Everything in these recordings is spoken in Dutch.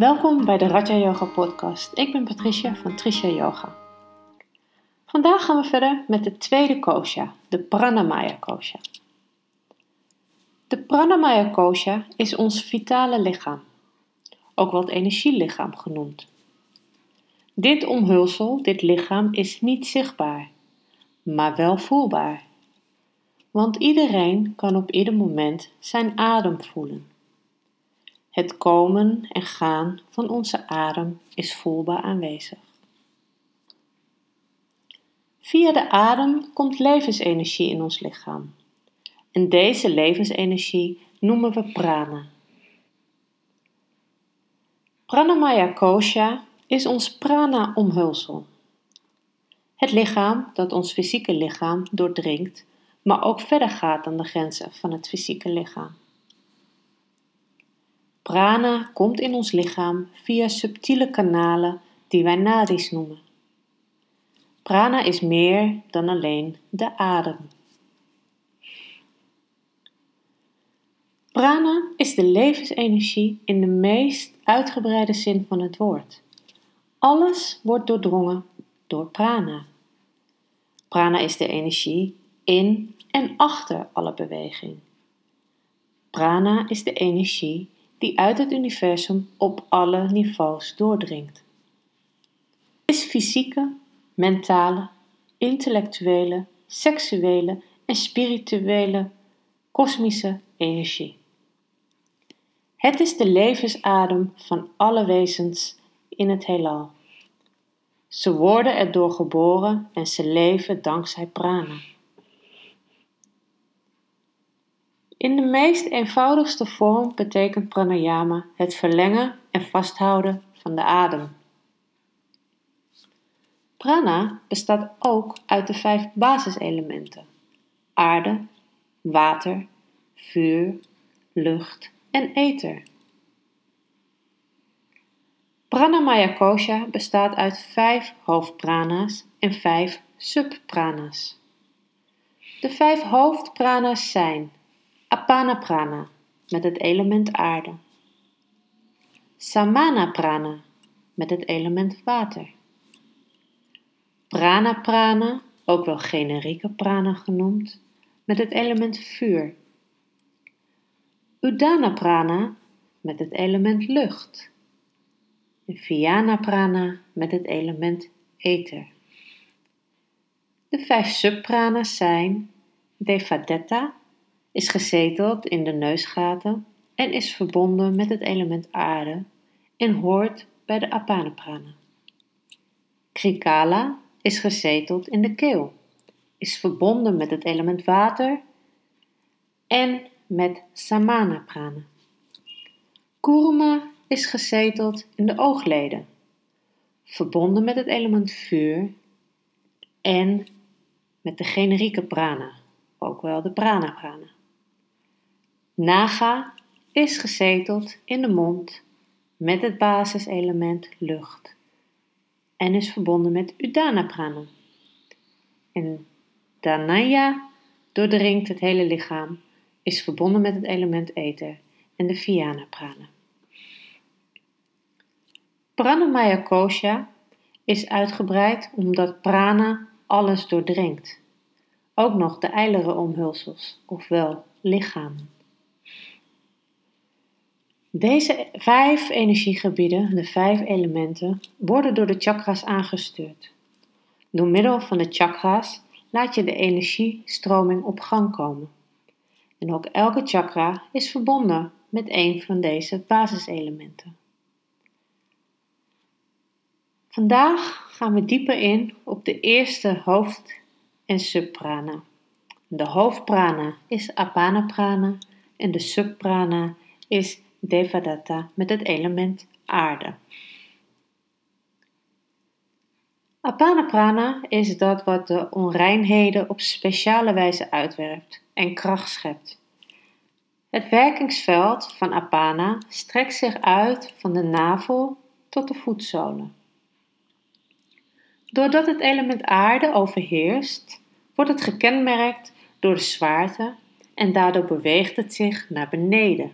Welkom bij de Raja Yoga Podcast. Ik ben Patricia van Tricia Yoga. Vandaag gaan we verder met de tweede kosha, de Pranamaya kosha. De Pranamaya kosha is ons vitale lichaam, ook wel het energielichaam genoemd. Dit omhulsel, dit lichaam, is niet zichtbaar, maar wel voelbaar. Want iedereen kan op ieder moment zijn adem voelen. Het komen en gaan van onze adem is voelbaar aanwezig. Via de adem komt levensenergie in ons lichaam. En deze levensenergie noemen we prana. Pranamaya kosha is ons prana-omhulsel. Het lichaam dat ons fysieke lichaam doordringt, maar ook verder gaat dan de grenzen van het fysieke lichaam. Prana komt in ons lichaam via subtiele kanalen die wij nadis noemen. Prana is meer dan alleen de adem. Prana is de levensenergie in de meest uitgebreide zin van het woord. Alles wordt doordrongen door prana. Prana is de energie in en achter alle beweging. Prana is de energie die uit het universum op alle niveaus doordringt. Het is fysieke, mentale, intellectuele, seksuele en spirituele kosmische energie. Het is de levensadem van alle wezens in het heelal. Ze worden erdoor geboren en ze leven dankzij prana. In de meest eenvoudigste vorm betekent pranayama het verlengen en vasthouden van de adem. Prana bestaat ook uit de vijf basiselementen: aarde, water, vuur, lucht en ether. Pranamaya kosha bestaat uit vijf hoofdprana's en vijf subprana's. De vijf hoofdprana's zijn Apana prana met het element aarde. Samana prana met het element water. Prana prana, ook wel generieke prana genoemd, met het element vuur. Udana prana met het element lucht. En Vyana prana met het element ether. De vijf subprana's zijn Devadatta is gezeteld in de neusgaten en is verbonden met het element aarde en hoort bij de Apanaprana. Krikala is gezeteld in de keel, is verbonden met het element water en met Samana prana. Kurma is gezeteld in de oogleden, verbonden met het element vuur en met de generieke prana, ook wel de prana prana. Naga is gezeteld in de mond met het basiselement lucht en is verbonden met Udana prana. En Dhanaya doordringt het hele lichaam, is verbonden met het element ether en de Vyana prana. Pranamaya kosha is uitgebreid omdat prana alles doordringt. Ook nog de eilere omhulsels, ofwel lichamen. Deze vijf energiegebieden, de vijf elementen, worden door de chakras aangestuurd. Door middel van de chakras laat je de energiestroming op gang komen. En ook elke chakra is verbonden met een van deze basiselementen. Vandaag gaan we dieper in op de eerste hoofd- en subprana. De hoofdprana is apana prana en de subprana is Devadatta met het element aarde. Apana prana is dat wat de onreinheden op speciale wijze uitwerpt en kracht schept. Het werkingsveld van apana strekt zich uit van de navel tot de voetzolen. Doordat het element aarde overheerst, wordt het gekenmerkt door de zwaarte en daardoor beweegt het zich naar beneden.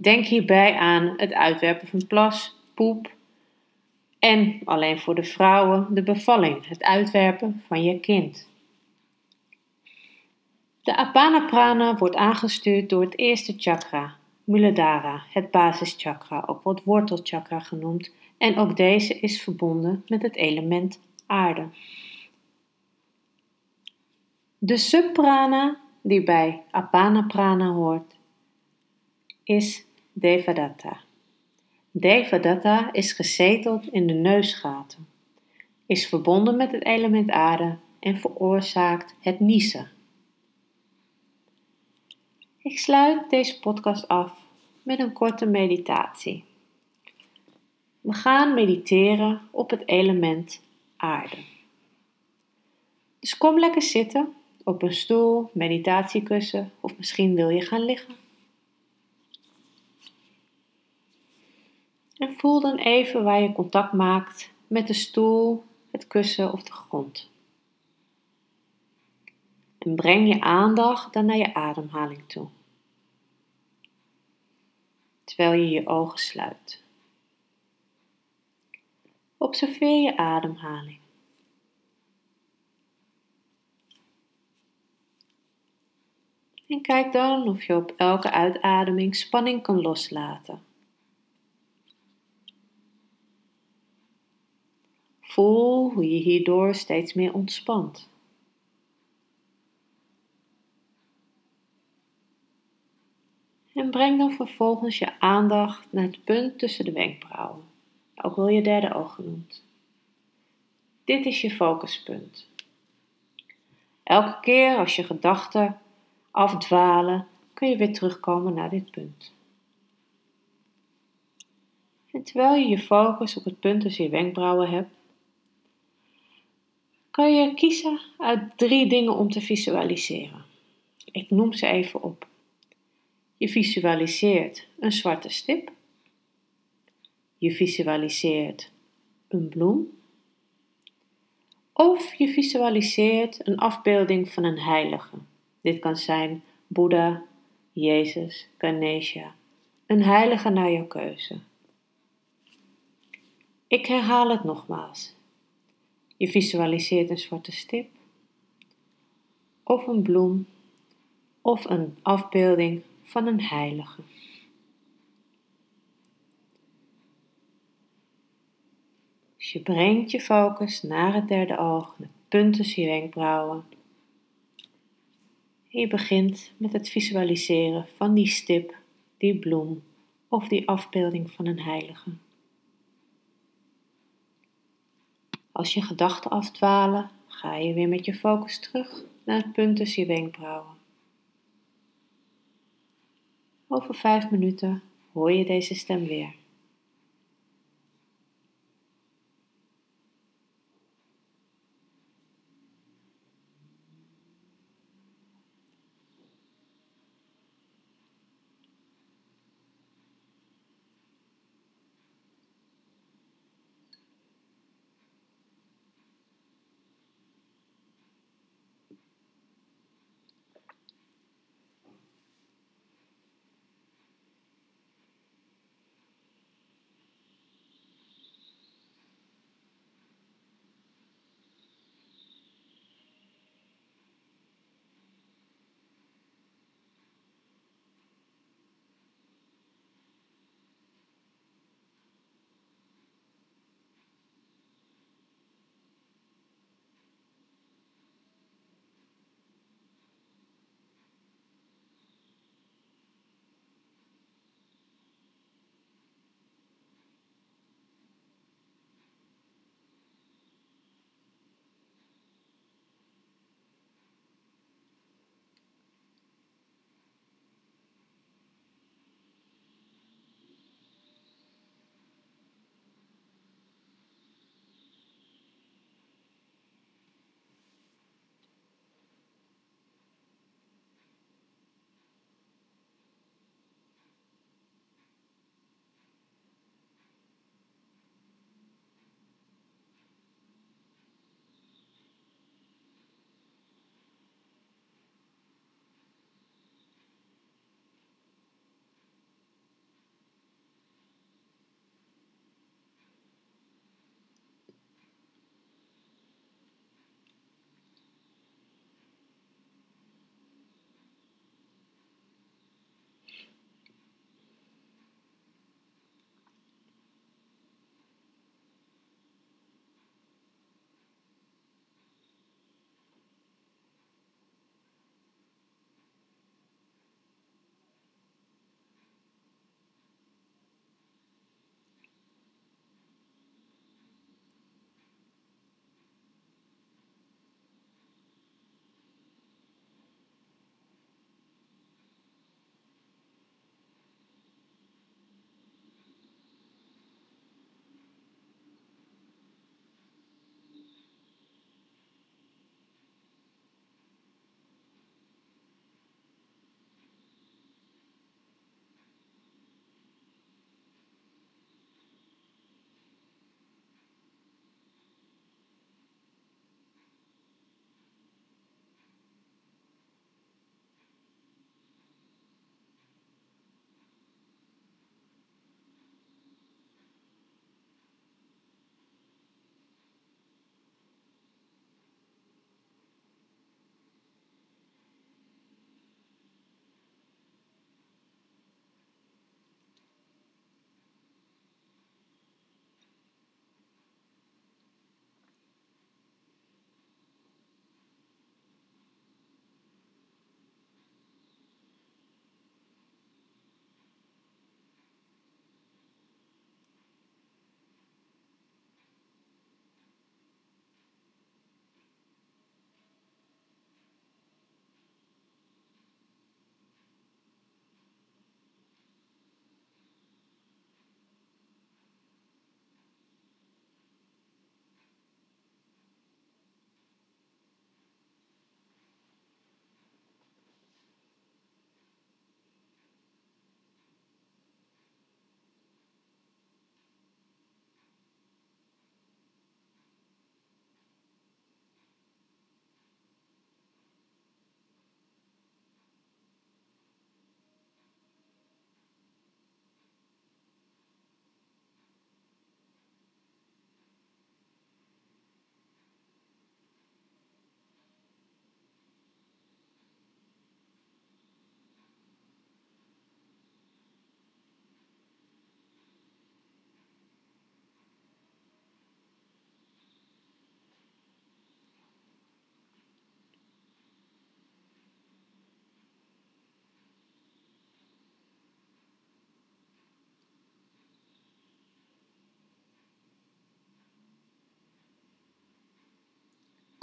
Denk hierbij aan het uitwerpen van plas, poep en, alleen voor de vrouwen, de bevalling, het uitwerpen van je kind. De Apana Prana wordt aangestuurd door het eerste chakra, Muladhara, het basischakra, ook wordt wortelchakra genoemd, en ook deze is verbonden met het element aarde. De subprana die bij Apana Prana hoort, is Devadatta. Devadatta is gezeteld in de neusgaten, is verbonden met het element aarde en veroorzaakt het niezen. Ik sluit deze podcast af met een korte meditatie. We gaan mediteren op het element aarde. Dus kom lekker zitten op een stoel, meditatiekussen of misschien wil je gaan liggen. En voel dan even waar je contact maakt met de stoel, het kussen of de grond. En breng je aandacht dan naar je ademhaling toe. Terwijl je je ogen sluit. Observeer je ademhaling. En kijk dan of je op elke uitademing spanning kan loslaten. Voel hoe je hierdoor steeds meer ontspant. En breng dan vervolgens je aandacht naar het punt tussen de wenkbrauwen, ook wel je derde oog genoemd. Dit is je focuspunt. Elke keer als je gedachten afdwalen, kun je weer terugkomen naar dit punt. En terwijl je je focus op het punt tussen je wenkbrauwen hebt, kan je kiezen uit drie dingen om te visualiseren. Ik noem ze even op. Je visualiseert een zwarte stip. Je visualiseert een bloem. Of je visualiseert een afbeelding van een heilige. Dit kan zijn Boeddha, Jezus, Ganesha, een heilige naar jouw keuze. Ik herhaal het nogmaals. Je visualiseert een zwarte stip, of een bloem, of een afbeelding van een heilige. Dus je brengt je focus naar het derde oog, de punten tussen je wenkbrauwen. En je begint met het visualiseren van die stip, die bloem of die afbeelding van een heilige. Als je gedachten afdwalen, ga je weer met je focus terug naar het punt tussen je wenkbrauwen. Over vijf minuten hoor je deze stem weer.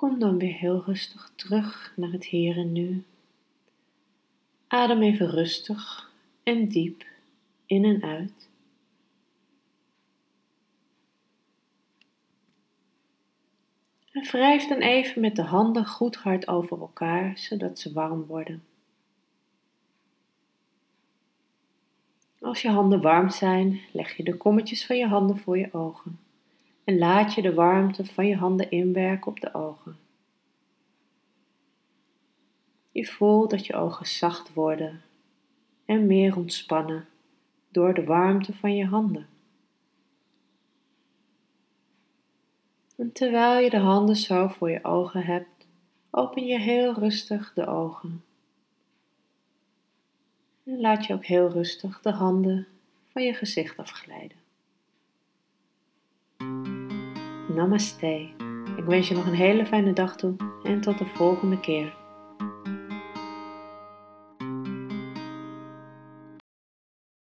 Kom dan weer heel rustig terug naar het hier en nu. Adem even rustig en diep in en uit. En wrijf dan even met de handen goed hard over elkaar, zodat ze warm worden. Als je handen warm zijn, leg je de kommetjes van je handen voor je ogen en laat je de warmte van je handen inwerken op de ogen. Je voelt dat je ogen zacht worden en meer ontspannen door de warmte van je handen. En terwijl je de handen zo voor je ogen hebt, open je heel rustig de ogen. En laat je ook heel rustig de handen van je gezicht afglijden. Namaste. Ik wens je nog een hele fijne dag toe en tot de volgende keer.